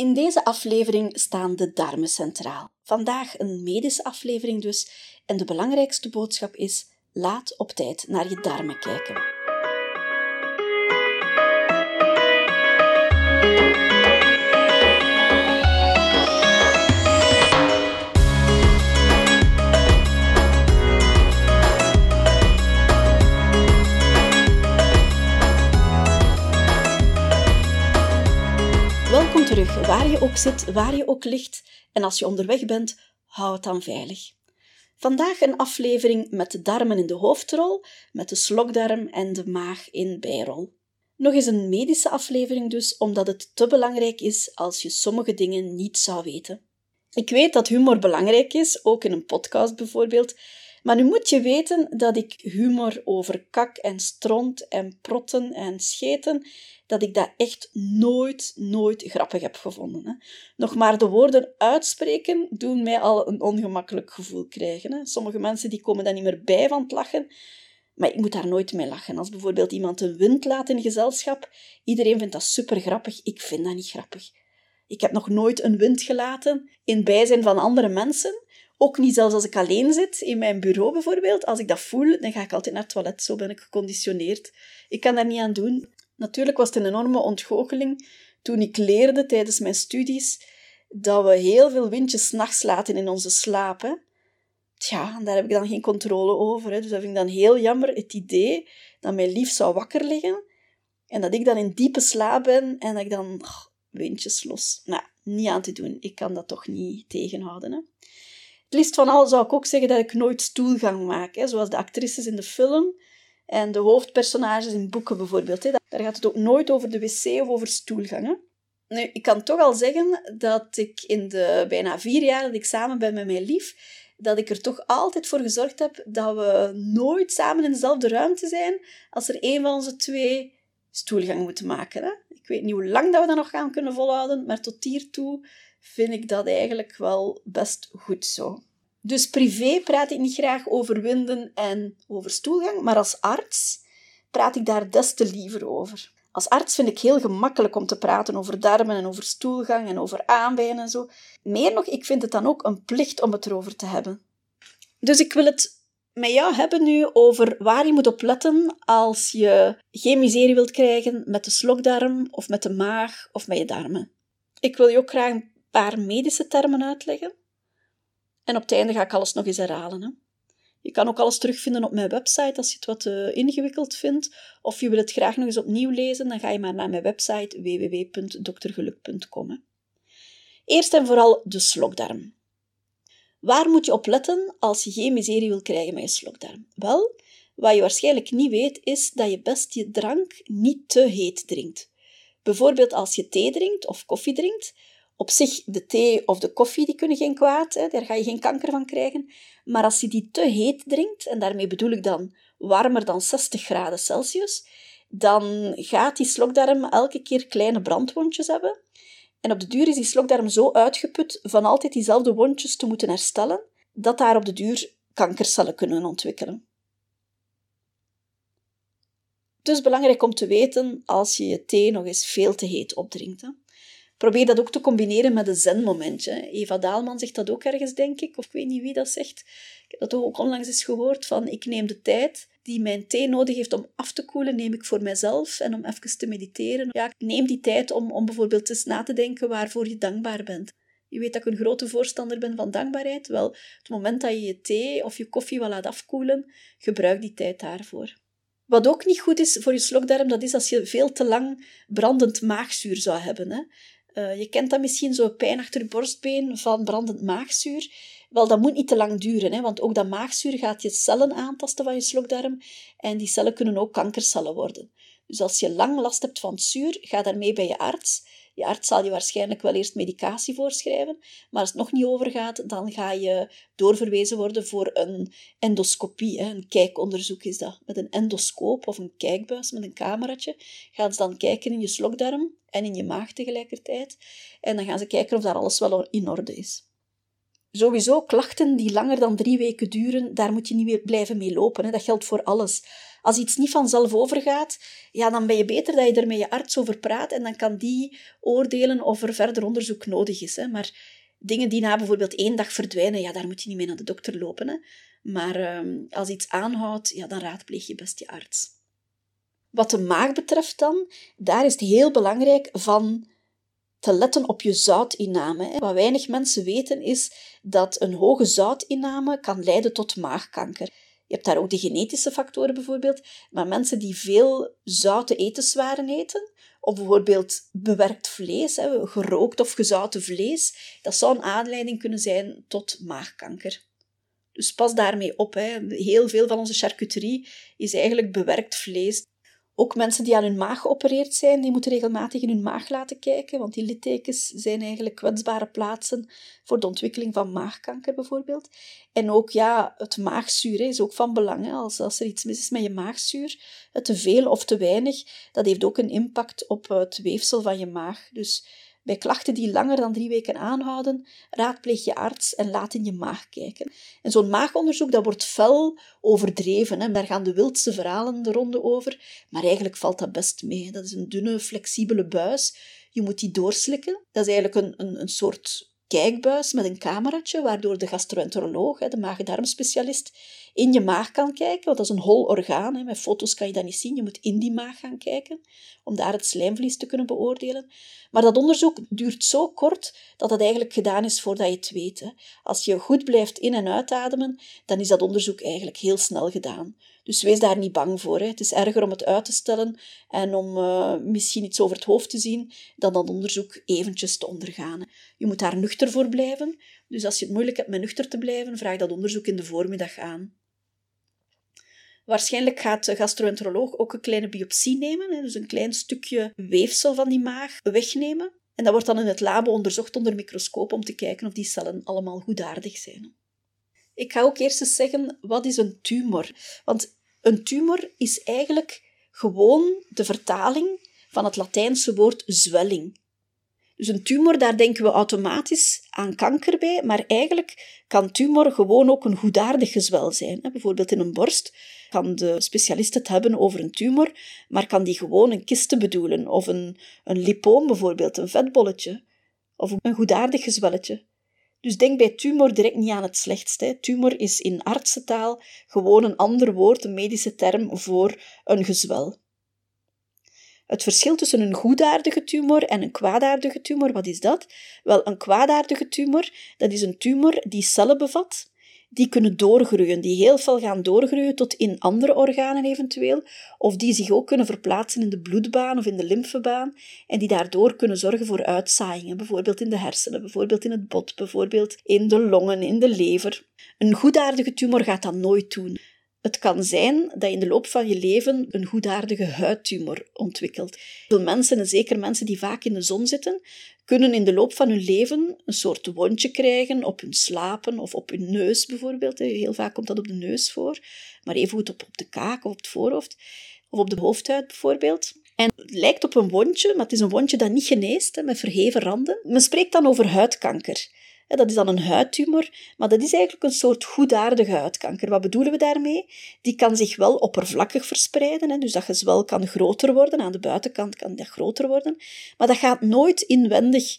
In deze aflevering staan de darmen centraal. Vandaag een medische aflevering dus. En de belangrijkste boodschap is: laat op tijd naar je darmen kijken. Waar je ook zit, waar je ook ligt. En als je onderweg bent, hou het dan veilig. Vandaag een aflevering met de darmen in de hoofdrol, met de slokdarm en de maag in bijrol. Nog eens een medische aflevering dus, omdat het te belangrijk is als je sommige dingen niet zou weten. Ik weet dat humor belangrijk is, ook in een podcast bijvoorbeeld, maar nu moet je weten dat ik humor over kak en stront en protten en scheten dat ik dat echt nooit, nooit grappig heb gevonden. Hè. Nog maar de woorden uitspreken doen mij al een ongemakkelijk gevoel krijgen. Hè. Sommige mensen die komen daar niet meer bij van het lachen, maar ik moet daar nooit mee lachen. Als bijvoorbeeld iemand een wind laat in gezelschap, iedereen vindt dat super grappig. Ik vind dat niet grappig. Ik heb nog nooit een wind gelaten in bijzijn van andere mensen. Ook niet zelfs als ik alleen zit, in mijn bureau bijvoorbeeld. Als ik dat voel, dan ga ik altijd naar het toilet. Zo ben ik geconditioneerd. Ik kan daar niet aan doen. Natuurlijk was het een enorme ontgoocheling toen ik leerde tijdens mijn studies dat we heel veel windjes nachts laten in onze slaap. Hè. Tja, daar heb ik dan geen controle over. Hè. Dus dat vind ik dan heel jammer, het idee dat mijn lief zou wakker liggen en dat ik dan in diepe slaap ben en dat ik dan windjes los. Nou, niet aan te doen. Ik kan dat toch niet tegenhouden. Hè. Het liefst van al zou ik ook zeggen dat ik nooit stoelgang maak, hè, zoals de actrices in de film en de hoofdpersonages in boeken bijvoorbeeld. Hè. Daar gaat het ook nooit over de wc of over stoelgangen. Nu, ik kan toch al zeggen dat ik in de bijna vier jaar dat ik samen ben met mijn lief, dat ik er toch altijd voor gezorgd heb dat we nooit samen in dezelfde ruimte zijn als er een van onze twee stoelgang moet maken. Hè. Ik weet niet hoe lang dat we dat nog gaan kunnen volhouden, maar tot hiertoe vind ik dat eigenlijk wel best goed zo. Dus privé praat ik niet graag over winden en over stoelgang, maar als arts praat ik daar des te liever over. Als arts vind ik heel gemakkelijk om te praten over darmen en over stoelgang en over aanbijen en zo. Meer nog, ik vind het dan ook een plicht om het erover te hebben. Dus ik wil het met jou hebben nu over waar je moet op letten als je geen miserie wilt krijgen met de slokdarm of met de maag of met je darmen. Ik wil je ook graag paar medische termen uitleggen. En op het einde ga ik alles nog eens herhalen. Hè. Je kan ook alles terugvinden op mijn website als je het wat uh, ingewikkeld vindt. Of je wil het graag nog eens opnieuw lezen, dan ga je maar naar mijn website www.doktergeluk.com. Eerst en vooral de slokdarm. Waar moet je op letten als je geen miserie wil krijgen met je slokdarm? Wel, wat je waarschijnlijk niet weet, is dat je best je drank niet te heet drinkt. Bijvoorbeeld als je thee drinkt of koffie drinkt, op zich, de thee of de koffie die kunnen geen kwaad, hè, daar ga je geen kanker van krijgen. Maar als je die te heet drinkt, en daarmee bedoel ik dan warmer dan 60 graden Celsius, dan gaat die slokdarm elke keer kleine brandwondjes hebben. En op de duur is die slokdarm zo uitgeput van altijd diezelfde wondjes te moeten herstellen, dat daar op de duur kankercellen kunnen ontwikkelen. Dus belangrijk om te weten als je je thee nog eens veel te heet opdrinkt. Probeer dat ook te combineren met een zenmomentje. Eva Daalman zegt dat ook ergens, denk ik, of ik weet niet wie dat zegt. Ik heb dat ook onlangs eens gehoord, van ik neem de tijd die mijn thee nodig heeft om af te koelen, neem ik voor mezelf en om even te mediteren. Ja, neem die tijd om, om bijvoorbeeld eens na te denken waarvoor je dankbaar bent. Je weet dat ik een grote voorstander ben van dankbaarheid. Wel, het moment dat je je thee of je koffie wil laat afkoelen, gebruik die tijd daarvoor. Wat ook niet goed is voor je slokdarm, dat is als je veel te lang brandend maagzuur zou hebben. Hè. Uh, je kent dat misschien, zo pijn achter je borstbeen van brandend maagzuur. Wel, dat moet niet te lang duren, hè, want ook dat maagzuur gaat je cellen aantasten van je slokdarm en die cellen kunnen ook kankercellen worden. Dus als je lang last hebt van zuur, ga daarmee bij je arts. Je arts zal je waarschijnlijk wel eerst medicatie voorschrijven, maar als het nog niet overgaat, dan ga je doorverwezen worden voor een endoscopie. Een kijkonderzoek is dat. Met een endoscoop of een kijkbuis met een cameraatje gaan ze dan kijken in je slokdarm en in je maag tegelijkertijd. En dan gaan ze kijken of daar alles wel in orde is. Sowieso, klachten die langer dan drie weken duren, daar moet je niet meer blijven mee lopen. Hè. Dat geldt voor alles. Als iets niet vanzelf overgaat, ja, dan ben je beter dat je er met je arts over praat en dan kan die oordelen of er verder onderzoek nodig is. Hè. Maar dingen die na bijvoorbeeld één dag verdwijnen, ja, daar moet je niet mee naar de dokter lopen. Hè. Maar ehm, als iets aanhoudt, ja, dan raadpleeg je best je arts. Wat de maag betreft dan, daar is het heel belangrijk van te letten op je zoutinname. Wat weinig mensen weten is dat een hoge zoutinname kan leiden tot maagkanker. Je hebt daar ook de genetische factoren bijvoorbeeld, maar mensen die veel zoute etenswaren eten, of bijvoorbeeld bewerkt vlees, gerookt of gezouten vlees, dat zou een aanleiding kunnen zijn tot maagkanker. Dus pas daarmee op. Heel veel van onze charcuterie is eigenlijk bewerkt vlees. Ook mensen die aan hun maag geopereerd zijn, die moeten regelmatig in hun maag laten kijken, want die littekens zijn eigenlijk kwetsbare plaatsen voor de ontwikkeling van maagkanker bijvoorbeeld. En ook ja, het maagzuur is ook van belang. Als, als er iets mis is met je maagzuur, te veel of te weinig, dat heeft ook een impact op het weefsel van je maag. Dus bij klachten die langer dan drie weken aanhouden, raadpleeg je arts en laat in je maag kijken. En zo'n maagonderzoek dat wordt fel overdreven. Hè. Daar gaan de wildste verhalen de ronde over. Maar eigenlijk valt dat best mee. Dat is een dunne, flexibele buis. Je moet die doorslikken. Dat is eigenlijk een, een, een soort kijkbuis met een cameraatje, waardoor de gastroenteroloog, de maag-darmspecialist, in je maag kan kijken. Want dat is een hol orgaan. Met foto's kan je dat niet zien. Je moet in die maag gaan kijken, om daar het slijmvlies te kunnen beoordelen. Maar dat onderzoek duurt zo kort dat het eigenlijk gedaan is voordat je het weet. Als je goed blijft in- en uitademen, dan is dat onderzoek eigenlijk heel snel gedaan. Dus wees daar niet bang voor. Hè. Het is erger om het uit te stellen en om uh, misschien iets over het hoofd te zien, dan dat onderzoek eventjes te ondergaan. Je moet daar nuchter voor blijven. Dus als je het moeilijk hebt met nuchter te blijven, vraag dat onderzoek in de voormiddag aan. Waarschijnlijk gaat de gastroenteroloog ook een kleine biopsie nemen, dus een klein stukje weefsel van die maag wegnemen. En dat wordt dan in het labo onderzocht onder microscoop om te kijken of die cellen allemaal goedaardig zijn. Ik ga ook eerst eens zeggen, wat is een tumor? Want een tumor is eigenlijk gewoon de vertaling van het Latijnse woord zwelling. Dus een tumor, daar denken we automatisch aan kanker bij, maar eigenlijk kan tumor gewoon ook een goedaardig gezwel zijn. Bijvoorbeeld in een borst kan de specialist het hebben over een tumor, maar kan die gewoon een kiste bedoelen, of een, een lipoom bijvoorbeeld, een vetbolletje, of een goedaardig gezwelletje. Dus denk bij tumor direct niet aan het slechtste. Tumor is in artsentaal gewoon een ander woord, een medische term voor een gezwel. Het verschil tussen een goedaardige tumor en een kwaadaardige tumor, wat is dat? Wel, een kwaadaardige tumor, dat is een tumor die cellen bevat die kunnen doorgroeien, die heel veel gaan doorgroeien tot in andere organen eventueel, of die zich ook kunnen verplaatsen in de bloedbaan of in de lymfebaan, en die daardoor kunnen zorgen voor uitzaaiingen, bijvoorbeeld in de hersenen, bijvoorbeeld in het bot, bijvoorbeeld in de longen, in de lever. Een goedaardige tumor gaat dat nooit doen. Het kan zijn dat je in de loop van je leven een goedaardige huidtumor ontwikkelt. Veel mensen, en zeker mensen die vaak in de zon zitten, kunnen in de loop van hun leven een soort wondje krijgen op hun slapen of op hun neus bijvoorbeeld. Heel vaak komt dat op de neus voor, maar even goed op, op de kaak of op het voorhoofd of op de hoofdhuid bijvoorbeeld. En het lijkt op een wondje, maar het is een wondje dat niet geneest, met verheven randen. Men spreekt dan over huidkanker. Dat is dan een huidtumor, maar dat is eigenlijk een soort goedaardige huidkanker. Wat bedoelen we daarmee? Die kan zich wel oppervlakkig verspreiden, dus dat gezwel kan groter worden, aan de buitenkant kan dat groter worden, maar dat gaat nooit inwendig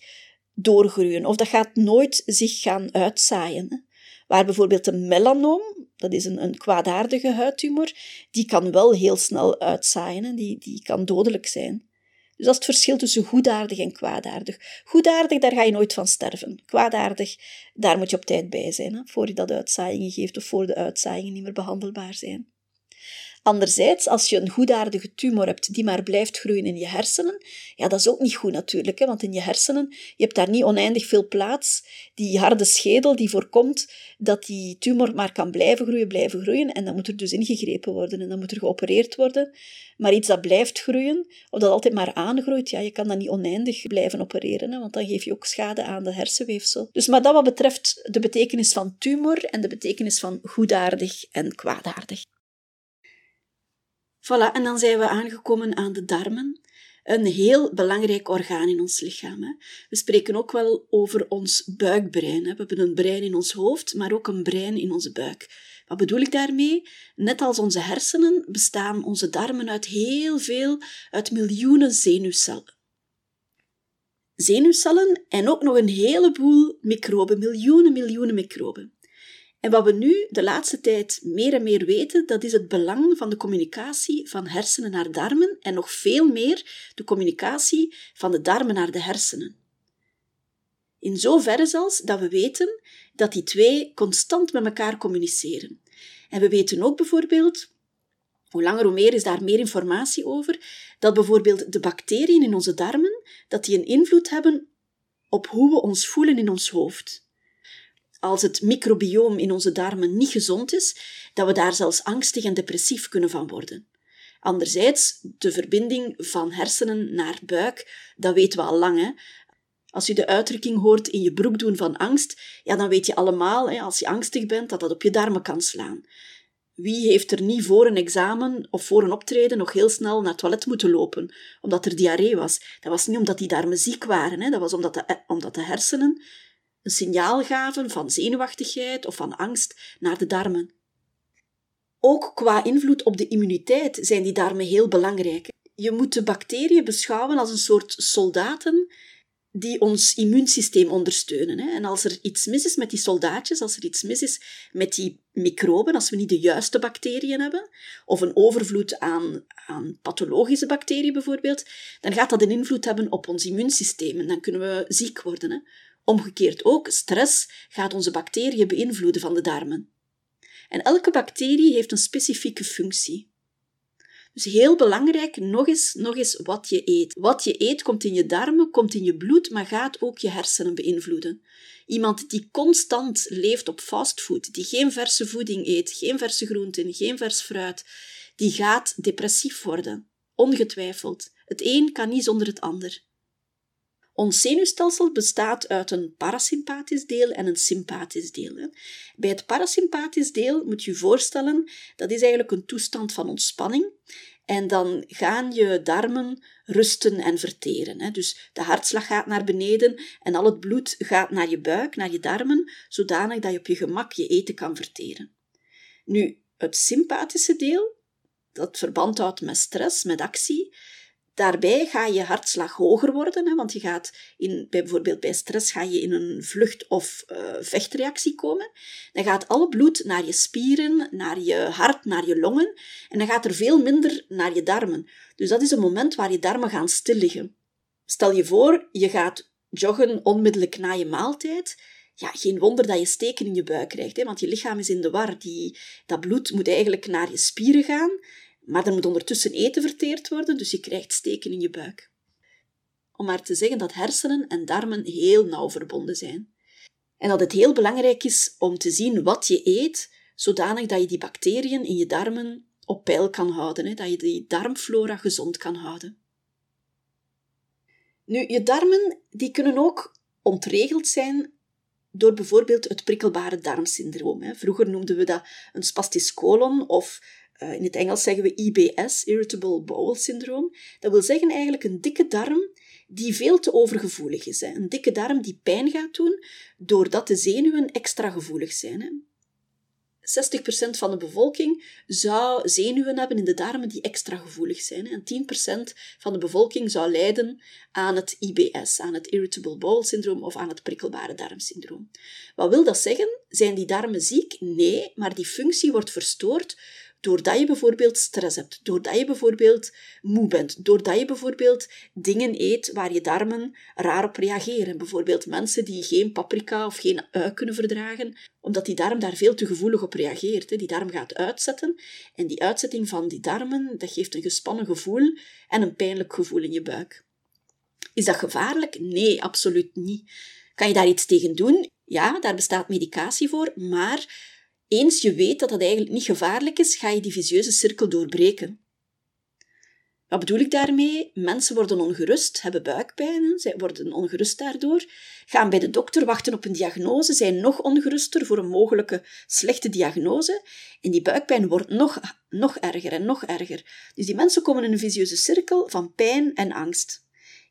doorgroeien of dat gaat nooit zich gaan uitzaaien. Waar bijvoorbeeld een melanoom, dat is een, een kwaadaardige huidtumor, die kan wel heel snel uitzaaien, die, die kan dodelijk zijn. Dus dat is het verschil tussen goedaardig en kwaadaardig. Goedaardig, daar ga je nooit van sterven. Kwaadaardig, daar moet je op tijd bij zijn, hè, voor je dat uitzaaiingen geeft of voor de uitzaaiingen niet meer behandelbaar zijn. Anderzijds, als je een goedaardige tumor hebt die maar blijft groeien in je hersenen, ja, dat is ook niet goed natuurlijk, hè, want in je hersenen, je hebt daar niet oneindig veel plaats. Die harde schedel die voorkomt dat die tumor maar kan blijven groeien, blijven groeien, en dan moet er dus ingegrepen worden en dan moet er geopereerd worden. Maar iets dat blijft groeien, of dat altijd maar aangroeit, ja, je kan dat niet oneindig blijven opereren, hè, want dan geef je ook schade aan de hersenweefsel. Dus maar dat wat betreft de betekenis van tumor en de betekenis van goedaardig en kwaadaardig. Voilà, en dan zijn we aangekomen aan de darmen. een heel belangrijk orgaan in ons lichaam. Hè. We spreken ook wel over ons buikbrein. Hè. We hebben een brein in ons hoofd, maar ook een brein in onze buik. Wat bedoel ik daarmee? Net als onze hersenen bestaan onze darmen uit heel veel, uit miljoenen zenuwcellen. Zenuwcellen en ook nog een heleboel microben, miljoenen, miljoenen microben. En wat we nu de laatste tijd meer en meer weten, dat is het belang van de communicatie van hersenen naar darmen en nog veel meer de communicatie van de darmen naar de hersenen. In zoverre zelfs dat we weten dat die twee constant met elkaar communiceren. En we weten ook bijvoorbeeld, hoe langer hoe meer is daar meer informatie over, dat bijvoorbeeld de bacteriën in onze darmen, dat die een invloed hebben op hoe we ons voelen in ons hoofd als het microbioom in onze darmen niet gezond is, dat we daar zelfs angstig en depressief kunnen van worden. Anderzijds, de verbinding van hersenen naar buik, dat weten we al lang. Hè? Als je de uitdrukking hoort in je broek doen van angst, ja, dan weet je allemaal, hè, als je angstig bent, dat dat op je darmen kan slaan. Wie heeft er niet voor een examen of voor een optreden nog heel snel naar het toilet moeten lopen, omdat er diarree was? Dat was niet omdat die darmen ziek waren, hè? dat was omdat de, omdat de hersenen een signaal gaven van zenuwachtigheid of van angst naar de darmen. Ook qua invloed op de immuniteit zijn die darmen heel belangrijk. Je moet de bacteriën beschouwen als een soort soldaten die ons immuunsysteem ondersteunen. En als er iets mis is met die soldaatjes, als er iets mis is met die microben, als we niet de juiste bacteriën hebben, of een overvloed aan, aan pathologische bacteriën bijvoorbeeld, dan gaat dat een invloed hebben op ons immuunsysteem en dan kunnen we ziek worden. Omgekeerd ook, stress gaat onze bacteriën beïnvloeden van de darmen. En elke bacterie heeft een specifieke functie. Dus heel belangrijk, nog eens, nog eens wat je eet. Wat je eet komt in je darmen, komt in je bloed, maar gaat ook je hersenen beïnvloeden. Iemand die constant leeft op fastfood, die geen verse voeding eet, geen verse groenten, geen vers fruit, die gaat depressief worden. Ongetwijfeld. Het een kan niet zonder het ander. Ons zenuwstelsel bestaat uit een parasympathisch deel en een sympathisch deel. Bij het parasympathisch deel moet je je voorstellen, dat is eigenlijk een toestand van ontspanning. En dan gaan je darmen rusten en verteren. Dus de hartslag gaat naar beneden en al het bloed gaat naar je buik, naar je darmen, zodanig dat je op je gemak je eten kan verteren. Nu, het sympathische deel, dat verband houdt met stress, met actie, Daarbij ga je hartslag hoger worden, hè, want je gaat in, bijvoorbeeld bij stress ga je in een vlucht- of uh, vechtreactie komen. Dan gaat alle bloed naar je spieren, naar je hart, naar je longen en dan gaat er veel minder naar je darmen. Dus dat is een moment waar je darmen gaan stilliggen. Stel je voor, je gaat joggen onmiddellijk na je maaltijd. Ja, geen wonder dat je steken in je buik krijgt, hè, want je lichaam is in de war. Die, dat bloed moet eigenlijk naar je spieren gaan maar er moet ondertussen eten verteerd worden, dus je krijgt steken in je buik. Om maar te zeggen dat hersenen en darmen heel nauw verbonden zijn. En dat het heel belangrijk is om te zien wat je eet, zodanig dat je die bacteriën in je darmen op peil kan houden, hè, dat je die darmflora gezond kan houden. Nu, je darmen die kunnen ook ontregeld zijn door bijvoorbeeld het prikkelbare darmsyndroom. Vroeger noemden we dat een spastisch colon of eh, in het Engels zeggen we IBS, Irritable Bowel Syndrome. Dat wil zeggen eigenlijk een dikke darm die veel te overgevoelig is. Hè. Een dikke darm die pijn gaat doen doordat de zenuwen extra gevoelig zijn. Hè. 60% van de bevolking zou zenuwen hebben in de darmen die extra gevoelig zijn. En 10% van de bevolking zou lijden aan het IBS, aan het Irritable Bowel Syndrome of aan het prikkelbare darmsyndroom. Wat wil dat zeggen? Zijn die darmen ziek? Nee, maar die functie wordt verstoord Doordat je bijvoorbeeld stress hebt, doordat je bijvoorbeeld moe bent, doordat je bijvoorbeeld dingen eet waar je darmen raar op reageren. Bijvoorbeeld mensen die geen paprika of geen ui kunnen verdragen, omdat die darm daar veel te gevoelig op reageert. Die darm gaat uitzetten en die uitzetting van die darmen, dat geeft een gespannen gevoel en een pijnlijk gevoel in je buik. Is dat gevaarlijk? Nee, absoluut niet. Kan je daar iets tegen doen? Ja, daar bestaat medicatie voor, maar eens je weet dat dat eigenlijk niet gevaarlijk is, ga je die visieuze cirkel doorbreken. Wat bedoel ik daarmee? Mensen worden ongerust, hebben buikpijn, zij worden ongerust daardoor, gaan bij de dokter wachten op een diagnose, zijn nog ongeruster voor een mogelijke slechte diagnose en die buikpijn wordt nog, nog erger en nog erger. Dus die mensen komen in een visieuze cirkel van pijn en angst.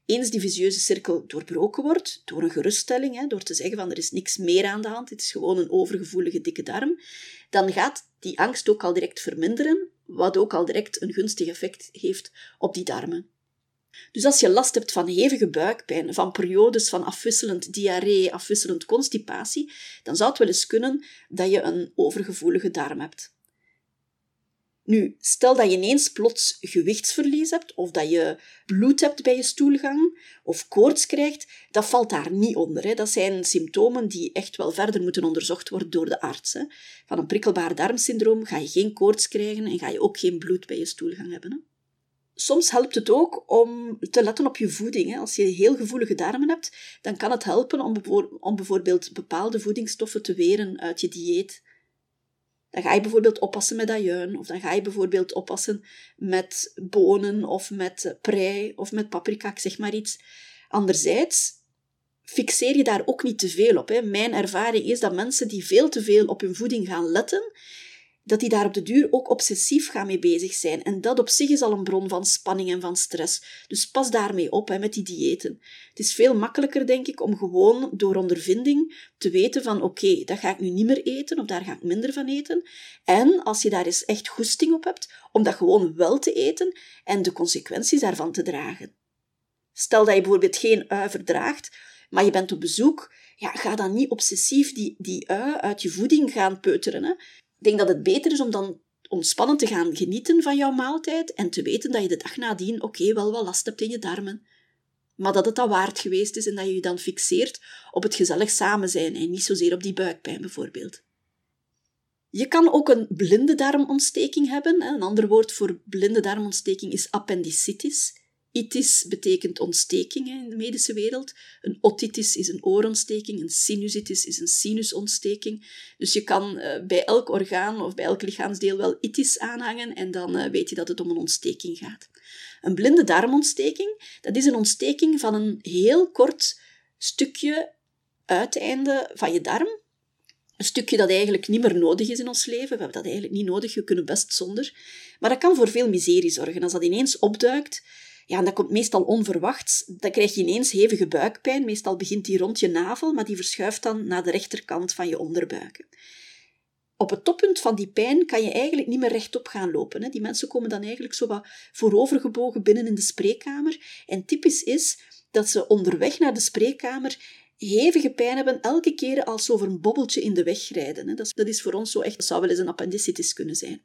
Eens die visieuze cirkel doorbroken wordt, door een geruststelling, hè, door te zeggen van er is niks meer aan de hand, het is gewoon een overgevoelige dikke darm, dan gaat die angst ook al direct verminderen, wat ook al direct een gunstig effect heeft op die darmen. Dus als je last hebt van hevige buikpijn, van periodes van afwisselend diarree, afwisselend constipatie, dan zou het wel eens kunnen dat je een overgevoelige darm hebt. Nu, stel dat je ineens plots gewichtsverlies hebt, of dat je bloed hebt bij je stoelgang, of koorts krijgt, dat valt daar niet onder. Hè. Dat zijn symptomen die echt wel verder moeten onderzocht worden door de arts. Hè. Van een prikkelbaar darmsyndroom ga je geen koorts krijgen en ga je ook geen bloed bij je stoelgang hebben. Hè. Soms helpt het ook om te letten op je voeding. Als je heel gevoelige darmen hebt, dan kan het helpen om bijvoorbeeld bepaalde voedingsstoffen te weren uit je dieet. Dan ga je bijvoorbeeld oppassen met ajuin, of dan ga je bijvoorbeeld oppassen met bonen, of met prei, of met paprika, zeg maar iets. Anderzijds fixeer je daar ook niet te veel op. Hè. Mijn ervaring is dat mensen die veel te veel op hun voeding gaan letten, dat die daar op de duur ook obsessief gaan mee bezig zijn. En dat op zich is al een bron van spanning en van stress. Dus pas daarmee op hè, met die diëten. Het is veel makkelijker, denk ik, om gewoon door ondervinding te weten van oké, dat ga ik nu niet meer eten of daar ga ik minder van eten. En als je daar eens echt goesting op hebt, om dat gewoon wel te eten en de consequenties daarvan te dragen. Stel dat je bijvoorbeeld geen ui verdraagt, maar je bent op bezoek, ja, ga dan niet obsessief die, die ui uit je voeding gaan peuteren. Hè. Denk dat het beter is om dan ontspannen te gaan genieten van jouw maaltijd en te weten dat je de dag nadien oké wel wat last hebt in je darmen. Maar dat het dat waard geweest is en dat je je dan fixeert op het gezellig samen zijn en niet zozeer op die buikpijn bijvoorbeeld. Je kan ook een blinde darmontsteking hebben. Een ander woord voor blinde darmontsteking is appendicitis. Itis betekent ontsteking in de medische wereld. Een otitis is een oorontsteking. Een sinusitis is een sinusontsteking. Dus je kan uh, bij elk orgaan of bij elk lichaamsdeel wel itis aanhangen en dan uh, weet je dat het om een ontsteking gaat. Een blinde darmontsteking, dat is een ontsteking van een heel kort stukje uiteinde van je darm. Een stukje dat eigenlijk niet meer nodig is in ons leven. We hebben dat eigenlijk niet nodig, we kunnen best zonder. Maar dat kan voor veel miserie zorgen. Als dat ineens opduikt, ja, en dat komt meestal onverwachts. Dan krijg je ineens hevige buikpijn. Meestal begint die rond je navel, maar die verschuift dan naar de rechterkant van je onderbuik. Op het toppunt van die pijn kan je eigenlijk niet meer rechtop gaan lopen. Die mensen komen dan eigenlijk zo wat voorovergebogen binnen in de spreekkamer. En typisch is dat ze onderweg naar de spreekkamer hevige pijn hebben elke keer als ze over een bobbeltje in de weg rijden. Dat is voor ons zo echt, dat zou wel eens een appendicitis kunnen zijn.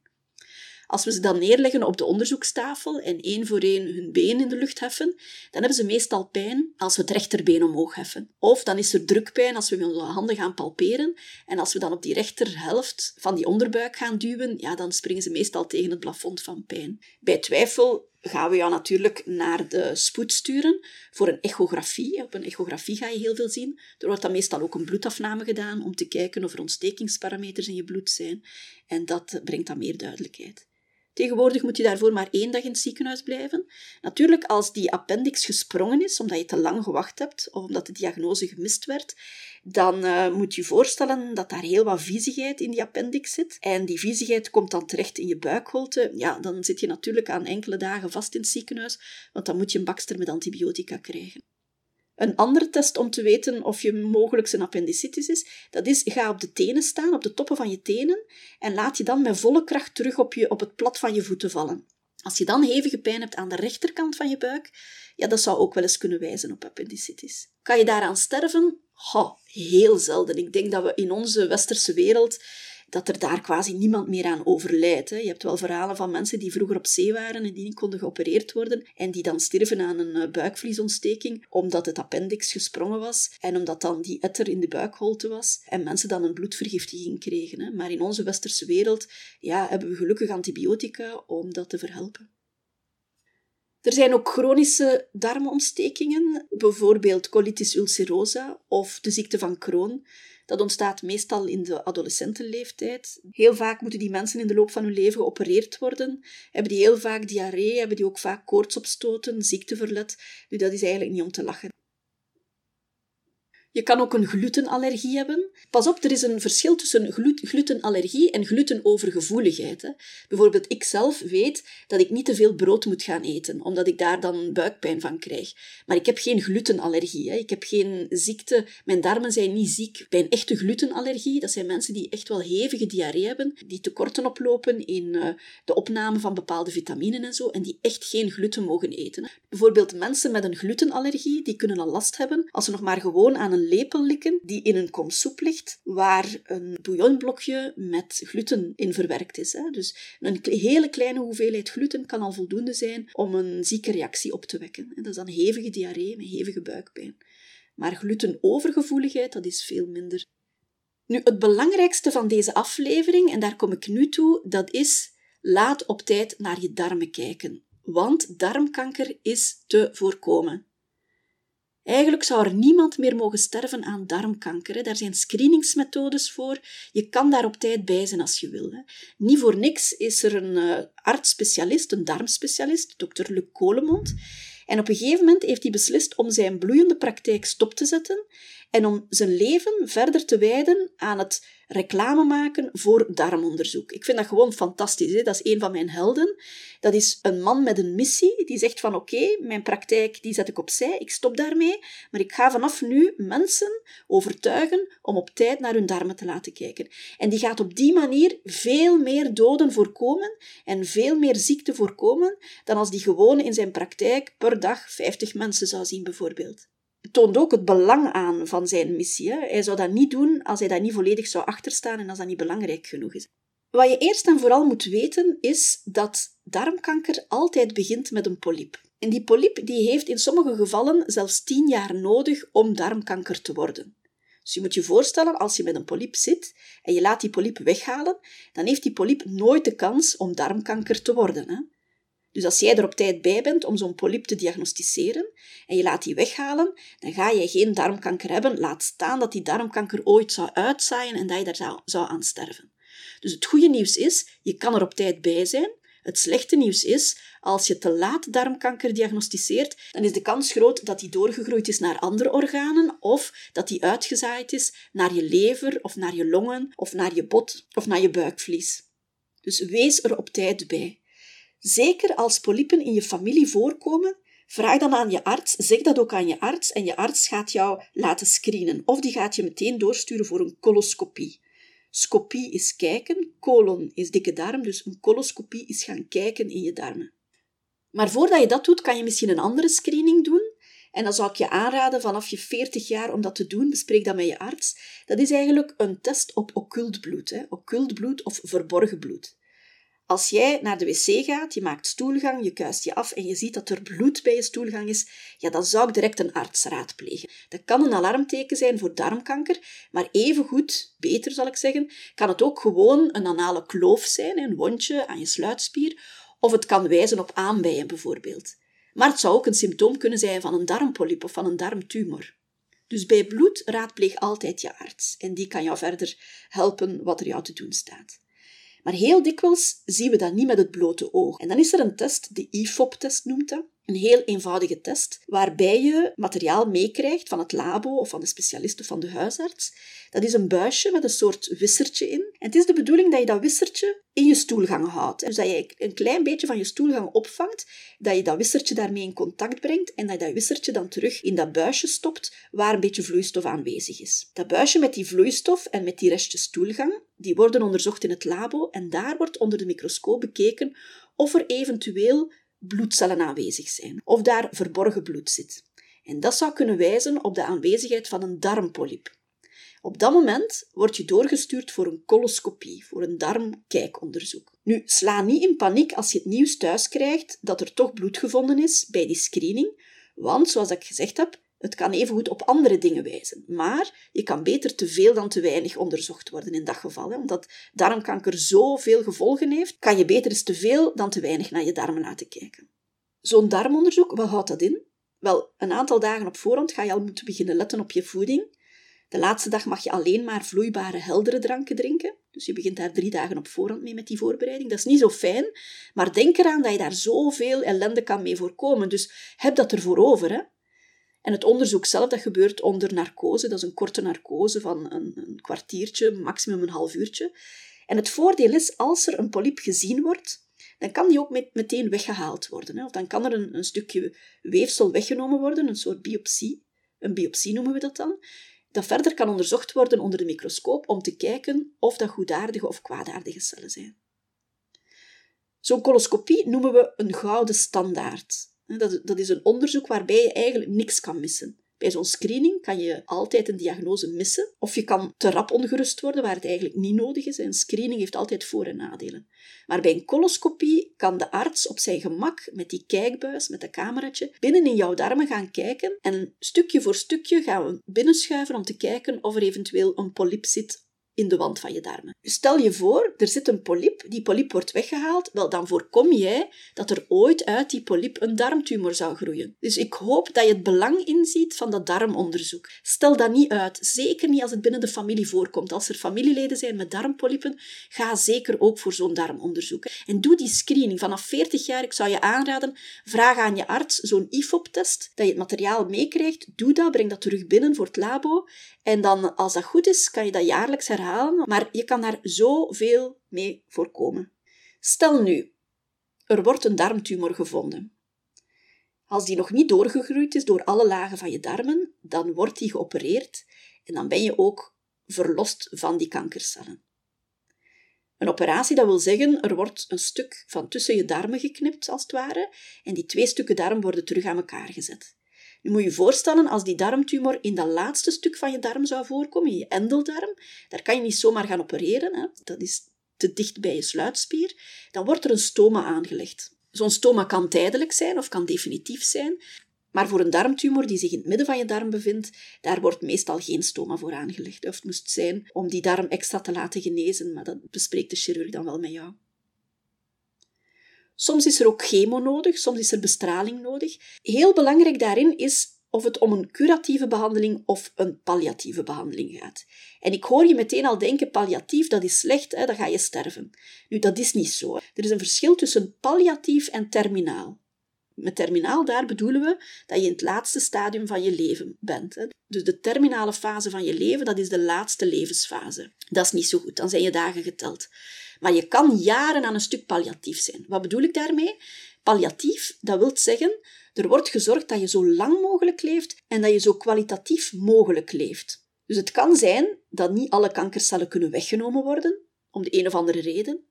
Als we ze dan neerleggen op de onderzoekstafel en één voor één hun been in de lucht heffen, dan hebben ze meestal pijn als we het rechterbeen omhoog heffen. Of dan is er drukpijn als we met onze handen gaan palperen. En als we dan op die rechterhelft van die onderbuik gaan duwen, ja, dan springen ze meestal tegen het plafond van pijn. Bij twijfel gaan we jou natuurlijk naar de spoed sturen voor een echografie. Op een echografie ga je heel veel zien. Er wordt dan meestal ook een bloedafname gedaan om te kijken of er ontstekingsparameters in je bloed zijn. En dat brengt dan meer duidelijkheid. Tegenwoordig moet je daarvoor maar één dag in het ziekenhuis blijven. Natuurlijk, als die appendix gesprongen is, omdat je te lang gewacht hebt of omdat de diagnose gemist werd, dan uh, moet je je voorstellen dat daar heel wat viezigheid in die appendix zit. En die viezigheid komt dan terecht in je buikholte. Ja, dan zit je natuurlijk aan enkele dagen vast in het ziekenhuis, want dan moet je een bakster met antibiotica krijgen. Een andere test om te weten of je mogelijk een appendicitis is, dat is ga op de tenen staan, op de toppen van je tenen, en laat je dan met volle kracht terug op, je, op het plat van je voeten vallen. Als je dan hevige pijn hebt aan de rechterkant van je buik, ja, dat zou ook wel eens kunnen wijzen op appendicitis. Kan je daaraan sterven? Oh, heel zelden. Ik denk dat we in onze westerse wereld dat er daar quasi niemand meer aan overlijdt. Hè. Je hebt wel verhalen van mensen die vroeger op zee waren en die niet konden geopereerd worden en die dan sterven aan een eh, buikvliesontsteking omdat het appendix gesprongen was en omdat dan die etter in de buikholte was en mensen dan een bloedvergiftiging kregen. Hè. Maar in onze westerse wereld ja, hebben we gelukkig antibiotica om dat te verhelpen. Er zijn ook chronische darmontstekingen, bijvoorbeeld colitis ulcerosa of de ziekte van Crohn. Dat ontstaat meestal in de adolescentenleeftijd. Heel vaak moeten die mensen in de loop van hun leven geopereerd worden. Hebben die heel vaak diarree, hebben die ook vaak koortsopstoten, ziekteverlet. Nu, dat is eigenlijk niet om te lachen. Je kan ook een glutenallergie hebben. Pas op, er is een verschil tussen glutenallergie en glutenovergevoeligheid. Hè. Bijvoorbeeld, ik zelf weet dat ik niet te veel brood moet gaan eten, omdat ik daar dan buikpijn van krijg. Maar ik heb geen glutenallergie. Hè. Ik heb geen ziekte. Mijn darmen zijn niet ziek. Bij een echte glutenallergie, dat zijn mensen die echt wel hevige diarree hebben, die tekorten oplopen in uh, de opname van bepaalde vitaminen en zo, en die echt geen gluten mogen eten. Bijvoorbeeld mensen met een glutenallergie, die kunnen al last hebben als ze nog maar gewoon aan een lepel likken die in een kom soep ligt, waar een bouillonblokje met gluten in verwerkt is. Hè. Dus een hele kleine hoeveelheid gluten kan al voldoende zijn om een zieke reactie op te wekken. Dat is dan hevige diarree met hevige buikpijn. Maar glutenovergevoeligheid, dat is veel minder. Nu, het belangrijkste van deze aflevering, en daar kom ik nu toe, dat is laat op tijd naar je darmen kijken. Want darmkanker is te voorkomen. Eigenlijk zou er niemand meer mogen sterven aan darmkanker. Hè. Daar zijn screeningsmethodes voor. Je kan daar op tijd bij zijn als je wil. Hè. Niet voor niks is er een uh, arts-specialist, een darmspecialist, dokter Luc Kolemond. En op een gegeven moment heeft hij beslist om zijn bloeiende praktijk stop te zetten en om zijn leven verder te wijden aan het reclame maken voor darmonderzoek. Ik vind dat gewoon fantastisch. Hè? Dat is een van mijn helden. Dat is een man met een missie die zegt van oké, mijn praktijk die zet ik opzij, ik stop daarmee, maar ik ga vanaf nu mensen overtuigen om op tijd naar hun darmen te laten kijken. En die gaat op die manier veel meer doden voorkomen en veel meer ziekte voorkomen dan als die gewoon in zijn praktijk per dag 50 mensen zou zien bijvoorbeeld toont ook het belang aan van zijn missie. Hij zou dat niet doen als hij daar niet volledig zou achterstaan en als dat niet belangrijk genoeg is. Wat je eerst en vooral moet weten is dat darmkanker altijd begint met een polyp. En die polyp die heeft in sommige gevallen zelfs tien jaar nodig om darmkanker te worden. Dus je moet je voorstellen, als je met een polyp zit en je laat die polyp weghalen, dan heeft die polyp nooit de kans om darmkanker te worden. Hè? Dus als jij er op tijd bij bent om zo'n polyp te diagnosticeren en je laat die weghalen, dan ga je geen darmkanker hebben. Laat staan dat die darmkanker ooit zou uitzaaien en dat je daar zou, zou aan sterven. Dus het goede nieuws is, je kan er op tijd bij zijn. Het slechte nieuws is, als je te laat darmkanker diagnosticeert, dan is de kans groot dat die doorgegroeid is naar andere organen of dat die uitgezaaid is naar je lever of naar je longen of naar je bot of naar je buikvlies. Dus wees er op tijd bij. Zeker als polypen in je familie voorkomen, vraag dan aan je arts, zeg dat ook aan je arts en je arts gaat jou laten screenen of die gaat je meteen doorsturen voor een coloscopie. Scopie is kijken, colon is dikke darm, dus een coloscopie is gaan kijken in je darmen. Maar voordat je dat doet, kan je misschien een andere screening doen. En dan zou ik je aanraden vanaf je 40 jaar om dat te doen. Bespreek dat met je arts. Dat is eigenlijk een test op occult bloed. Hè. Occult bloed of verborgen bloed. Als jij naar de wc gaat, je maakt stoelgang, je kuist je af en je ziet dat er bloed bij je stoelgang is, ja, dan zou ik direct een arts raadplegen. Dat kan een alarmteken zijn voor darmkanker, maar evengoed, beter zal ik zeggen, kan het ook gewoon een anale kloof zijn, een wondje aan je sluitspier, of het kan wijzen op aanbijen bijvoorbeeld. Maar het zou ook een symptoom kunnen zijn van een darmpolyp of van een darmtumor. Dus bij bloed raadpleeg altijd je arts en die kan jou verder helpen wat er jou te doen staat. Maar heel dikwijls zien we dat niet met het blote oog. En dan is er een test, de IFOP-test noemt dat. Een heel eenvoudige test, waarbij je materiaal meekrijgt van het labo of van de specialist of van de huisarts. Dat is een buisje met een soort wissertje in. Het is de bedoeling dat je dat wissertje in je stoelgang houdt. Dus dat je een klein beetje van je stoelgang opvangt, dat je dat wissertje daarmee in contact brengt en dat je dat wissertje dan terug in dat buisje stopt waar een beetje vloeistof aanwezig is. Dat buisje met die vloeistof en met die restjes stoelgang, die worden onderzocht in het labo en daar wordt onder de microscoop bekeken of er eventueel bloedcellen aanwezig zijn, of daar verborgen bloed zit. En dat zou kunnen wijzen op de aanwezigheid van een darmpolyp. Op dat moment word je doorgestuurd voor een coloscopie, voor een darmkijkonderzoek. Nu, sla niet in paniek als je het nieuws thuis krijgt dat er toch bloed gevonden is bij die screening, want zoals ik gezegd heb, het kan evengoed op andere dingen wijzen. Maar je kan beter te veel dan te weinig onderzocht worden in dat geval. Hè. Omdat darmkanker zoveel gevolgen heeft, kan je beter eens te veel dan te weinig naar je darmen laten kijken. Zo'n darmonderzoek, wat houdt dat in? Wel, een aantal dagen op voorhand ga je al moeten beginnen letten op je voeding. De laatste dag mag je alleen maar vloeibare, heldere dranken drinken. Dus je begint daar drie dagen op voorhand mee met die voorbereiding. Dat is niet zo fijn, maar denk eraan dat je daar zoveel ellende kan mee voorkomen. Dus heb dat ervoor over. Hè? En het onderzoek zelf, dat gebeurt onder narcose. Dat is een korte narcose van een, een kwartiertje, maximum een half uurtje. En het voordeel is, als er een polyp gezien wordt, dan kan die ook met, meteen weggehaald worden. Hè? Of dan kan er een, een stukje weefsel weggenomen worden, een soort biopsie. Een biopsie noemen we dat dan dat verder kan onderzocht worden onder de microscoop om te kijken of dat goedaardige of kwaadaardige cellen zijn. Zo'n coloscopie noemen we een gouden standaard. Dat is een onderzoek waarbij je eigenlijk niks kan missen. Bij zo'n screening kan je altijd een diagnose missen, of je kan te rap ongerust worden waar het eigenlijk niet nodig is. Een screening heeft altijd voor- en nadelen. Maar bij een coloscopie kan de arts op zijn gemak met die kijkbuis, met dat cameraatje, binnen in jouw darmen gaan kijken en stukje voor stukje gaan we binnenschuiven om te kijken of er eventueel een polyp zit in de wand van je darmen. Stel je voor, er zit een polyp, die polyp wordt weggehaald, wel dan voorkom jij dat er ooit uit die polyp een darmtumor zou groeien. Dus ik hoop dat je het belang inziet van dat darmonderzoek. Stel dat niet uit, zeker niet als het binnen de familie voorkomt. Als er familieleden zijn met darmpolypen, ga zeker ook voor zo'n darmonderzoek. En doe die screening vanaf 40 jaar. Ik zou je aanraden, vraag aan je arts zo'n IFOP-test, dat je het materiaal meekrijgt. Doe dat, breng dat terug binnen voor het labo. En dan, als dat goed is, kan je dat jaarlijks herhalen maar je kan daar zoveel mee voorkomen. Stel nu, er wordt een darmtumor gevonden. Als die nog niet doorgegroeid is door alle lagen van je darmen, dan wordt die geopereerd en dan ben je ook verlost van die kankercellen. Een operatie, dat wil zeggen, er wordt een stuk van tussen je darmen geknipt, als het ware, en die twee stukken darm worden terug aan elkaar gezet. Nu moet je je voorstellen, als die darmtumor in dat laatste stuk van je darm zou voorkomen, in je endeldarm, daar kan je niet zomaar gaan opereren, hè? dat is te dicht bij je sluitspier, dan wordt er een stoma aangelegd. Zo'n stoma kan tijdelijk zijn of kan definitief zijn, maar voor een darmtumor die zich in het midden van je darm bevindt, daar wordt meestal geen stoma voor aangelegd. Of het moest zijn om die darm extra te laten genezen, maar dat bespreekt de chirurg dan wel met jou. Soms is er ook chemo nodig, soms is er bestraling nodig. Heel belangrijk daarin is of het om een curatieve behandeling of een palliatieve behandeling gaat. En ik hoor je meteen al denken, palliatief, dat is slecht, hè, dan ga je sterven. Nu, dat is niet zo. Er is een verschil tussen palliatief en terminaal. Met terminaal, daar bedoelen we dat je in het laatste stadium van je leven bent. Hè. Dus de terminale fase van je leven, dat is de laatste levensfase. Dat is niet zo goed, dan zijn je dagen geteld. Maar je kan jaren aan een stuk palliatief zijn. Wat bedoel ik daarmee? Palliatief, dat wil zeggen, er wordt gezorgd dat je zo lang mogelijk leeft en dat je zo kwalitatief mogelijk leeft. Dus het kan zijn dat niet alle kankercellen kunnen weggenomen worden, om de een of andere reden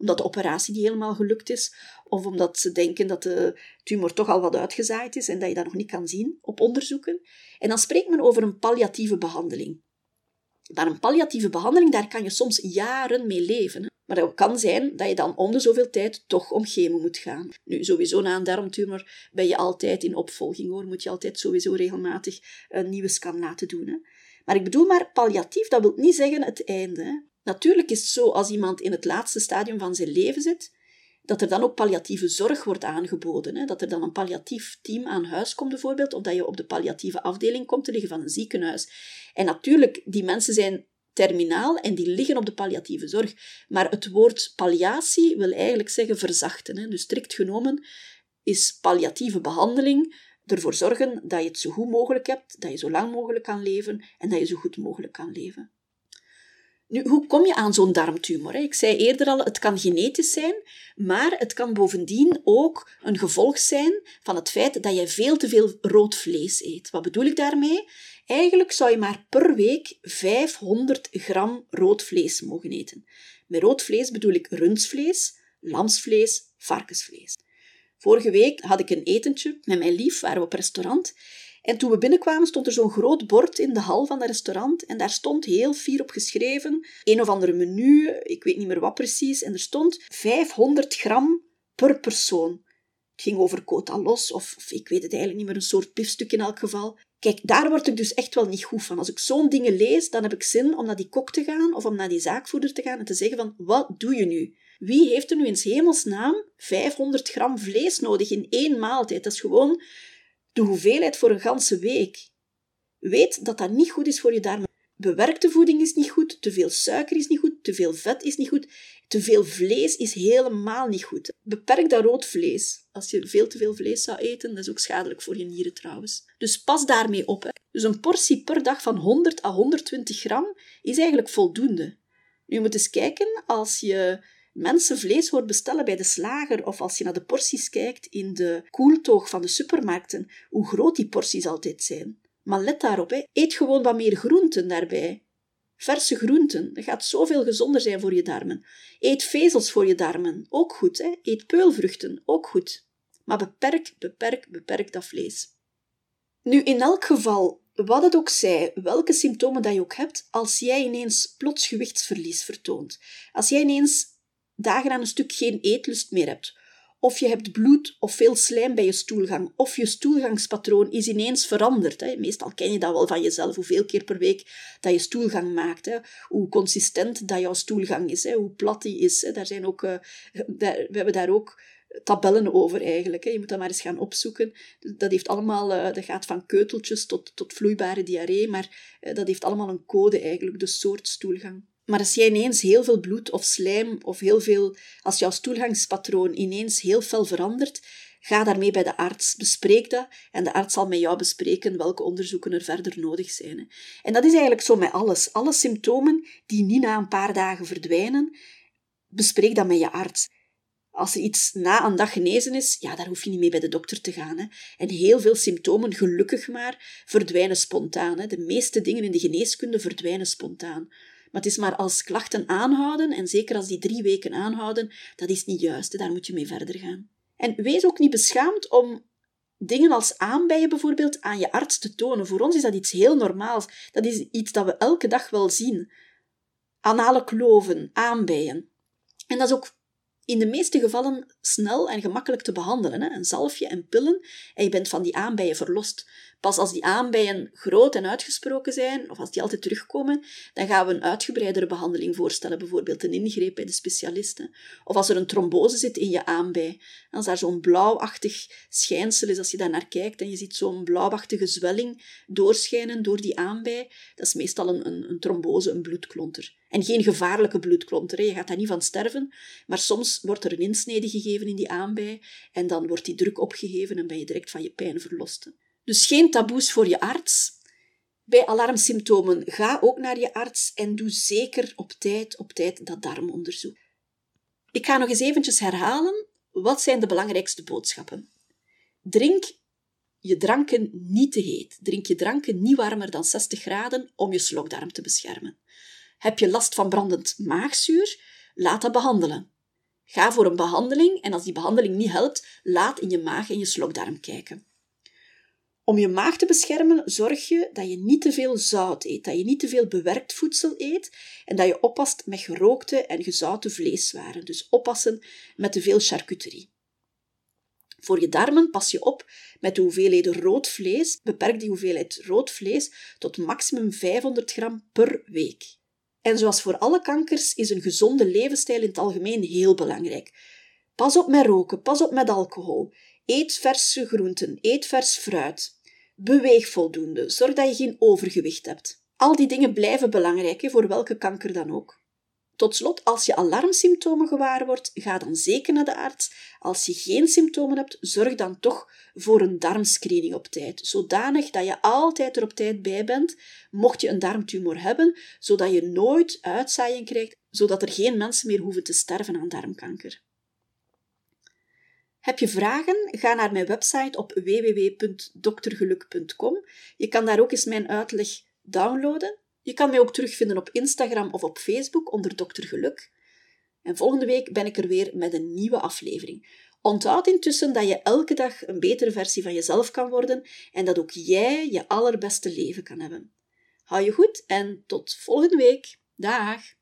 omdat de operatie niet helemaal gelukt is, of omdat ze denken dat de tumor toch al wat uitgezaaid is en dat je dat nog niet kan zien op onderzoeken. En dan spreekt men over een palliatieve behandeling. Maar een palliatieve behandeling, daar kan je soms jaren mee leven. Maar dat kan zijn dat je dan om de zoveel tijd toch om chemo moet gaan. Nu, sowieso na een darmtumor ben je altijd in opvolging hoor. Moet je altijd sowieso regelmatig een nieuwe scan laten doen. Hè. Maar ik bedoel maar palliatief, dat wil niet zeggen het einde. Hè. Natuurlijk is het zo als iemand in het laatste stadium van zijn leven zit, dat er dan ook palliatieve zorg wordt aangeboden. Hè? Dat er dan een palliatief team aan huis komt, bijvoorbeeld, of dat je op de palliatieve afdeling komt te liggen van een ziekenhuis. En natuurlijk, die mensen zijn terminaal en die liggen op de palliatieve zorg. Maar het woord palliatie wil eigenlijk zeggen verzachten. Hè? Dus strikt genomen is palliatieve behandeling ervoor zorgen dat je het zo goed mogelijk hebt, dat je zo lang mogelijk kan leven en dat je zo goed mogelijk kan leven. Nu, hoe kom je aan zo'n darmtumor? Ik zei eerder al, het kan genetisch zijn, maar het kan bovendien ook een gevolg zijn van het feit dat je veel te veel rood vlees eet. Wat bedoel ik daarmee? Eigenlijk zou je maar per week 500 gram rood vlees mogen eten. Met rood vlees bedoel ik rundsvlees, lamsvlees, varkensvlees. Vorige week had ik een etentje met mijn lief, waren we op restaurant. En toen we binnenkwamen stond er zo'n groot bord in de hal van het restaurant en daar stond heel fier op geschreven, een of andere menu, ik weet niet meer wat precies, en er stond 500 gram per persoon. Het ging over quota los, of, of, ik weet het eigenlijk niet meer, een soort biefstuk in elk geval. Kijk, daar word ik dus echt wel niet goed van. Als ik zo'n dingen lees, dan heb ik zin om naar die kok te gaan of om naar die zaakvoerder te gaan en te zeggen van, wat doe je nu? Wie heeft er nu in hemelsnaam 500 gram vlees nodig in één maaltijd? Dat is gewoon de hoeveelheid voor een ganse week. Weet dat dat niet goed is voor je darmen. Bewerkte voeding is niet goed, te veel suiker is niet goed, te veel vet is niet goed, te veel vlees is helemaal niet goed. Beperk dat rood vlees. Als je veel te veel vlees zou eten, dat is ook schadelijk voor je nieren trouwens. Dus pas daarmee op. Hè. Dus een portie per dag van 100 à 120 gram is eigenlijk voldoende. Nu moet eens kijken, als je mensen vlees hoort bestellen bij de slager of als je naar de porties kijkt in de koeltoog van de supermarkten, hoe groot die porties altijd zijn. Maar let daarop, hè. eet gewoon wat meer groenten daarbij. Verse groenten, dat gaat zoveel gezonder zijn voor je darmen. Eet vezels voor je darmen, ook goed. Hè? Eet peulvruchten, ook goed. Maar beperk, beperk, beperk dat vlees. Nu, in elk geval, wat het ook zij, welke symptomen dat je ook hebt, als jij ineens plots gewichtsverlies vertoont, als jij ineens dagen aan een stuk geen eetlust meer hebt, of je hebt bloed of veel slijm bij je stoelgang, of je stoelgangspatroon is ineens veranderd. Hè. Meestal ken je dat wel van jezelf, hoeveel keer per week dat je stoelgang maakt, hè. hoe consistent dat jouw stoelgang is, hè. hoe plat die is. Hè. Daar zijn ook, uh, we hebben daar ook tabellen over eigenlijk. Je moet dat maar eens gaan opzoeken. Dat, heeft allemaal, uh, dat gaat van keuteltjes tot, tot vloeibare diarree, maar uh, dat heeft allemaal een code eigenlijk, de soort stoelgang. Maar als jij ineens heel veel bloed of slijm of heel veel, als jouw stoelgangspatroon ineens heel fel verandert, ga daarmee bij de arts, bespreek dat en de arts zal met jou bespreken welke onderzoeken er verder nodig zijn. En dat is eigenlijk zo met alles. Alle symptomen die niet na een paar dagen verdwijnen, bespreek dat met je arts. Als er iets na een dag genezen is, ja, daar hoef je niet mee bij de dokter te gaan. Hè. En heel veel symptomen, gelukkig maar, verdwijnen spontaan. De meeste dingen in de geneeskunde verdwijnen spontaan. Maar het is maar als klachten aanhouden, en zeker als die drie weken aanhouden, dat is niet juist. Daar moet je mee verder gaan. En wees ook niet beschaamd om dingen als aanbijen bijvoorbeeld aan je arts te tonen. Voor ons is dat iets heel normaals. Dat is iets dat we elke dag wel zien. Anale kloven, aanbijen. En dat is ook in de meeste gevallen snel en gemakkelijk te behandelen. Hè? Een zalfje en pillen en je bent van die aanbijen verlost. Pas als die aanbijen groot en uitgesproken zijn, of als die altijd terugkomen, dan gaan we een uitgebreidere behandeling voorstellen, bijvoorbeeld een ingreep bij de specialisten. Of als er een trombose zit in je aanbij, als daar zo'n blauwachtig schijnsel is, als je daar naar kijkt en je ziet zo'n blauwachtige zwelling doorschijnen door die aanbij, dat is meestal een, een, een trombose, een bloedklonter. En geen gevaarlijke bloedklonter, je gaat daar niet van sterven, maar soms wordt er een insnede gegeven in die aanbij en dan wordt die druk opgeheven en ben je direct van je pijn verlost. Dus geen taboes voor je arts. Bij alarmsymptomen ga ook naar je arts en doe zeker op tijd, op tijd dat darmonderzoek. Ik ga nog eens eventjes herhalen. Wat zijn de belangrijkste boodschappen? Drink je dranken niet te heet. Drink je dranken niet warmer dan 60 graden om je slokdarm te beschermen. Heb je last van brandend maagzuur? Laat dat behandelen. Ga voor een behandeling en als die behandeling niet helpt, laat in je maag en je slokdarm kijken. Om je maag te beschermen, zorg je dat je niet te veel zout eet, dat je niet te veel bewerkt voedsel eet en dat je oppast met gerookte en gezouten vleeswaren. Dus oppassen met te veel charcuterie. Voor je darmen pas je op met de hoeveelheden rood vlees. Beperk die hoeveelheid rood vlees tot maximum 500 gram per week. En zoals voor alle kankers is een gezonde levensstijl in het algemeen heel belangrijk. Pas op met roken, pas op met alcohol. Eet verse groenten, eet vers fruit. Beweeg voldoende, zorg dat je geen overgewicht hebt. Al die dingen blijven belangrijk voor welke kanker dan ook. Tot slot, als je alarmsymptomen gewaar wordt, ga dan zeker naar de arts. Als je geen symptomen hebt, zorg dan toch voor een darmscreening op tijd, zodanig dat je altijd er op tijd bij bent, mocht je een darmtumor hebben, zodat je nooit uitzaaiing krijgt, zodat er geen mensen meer hoeven te sterven aan darmkanker. Heb je vragen? Ga naar mijn website op www.doktergeluk.com. Je kan daar ook eens mijn uitleg downloaden. Je kan mij ook terugvinden op Instagram of op Facebook onder Dokter Geluk. En volgende week ben ik er weer met een nieuwe aflevering. Onthoud intussen dat je elke dag een betere versie van jezelf kan worden en dat ook jij je allerbeste leven kan hebben. Hou je goed en tot volgende week. Dag!